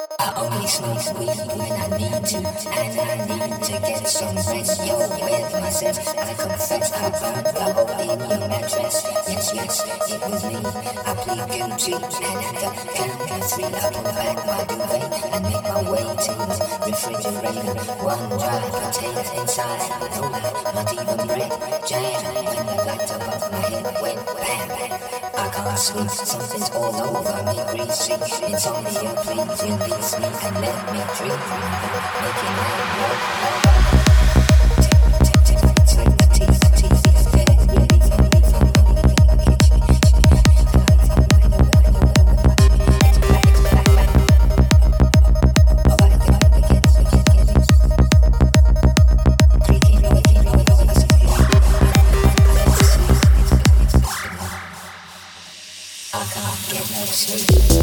I only smoke weed when I need to, and I need to get some rest. Yo, with myself, I confess I burned hole in your mattress. Yes, yes, it was me. I plead guilty, and at the count of three, I pull back my duvet and make my way to the refrigerator. One dry potato inside, no light, not even bread. Jam when the light above my head went bam. Something's all over me, greasy. Insomnia, please release me and let me dream. Making love, love. yourself.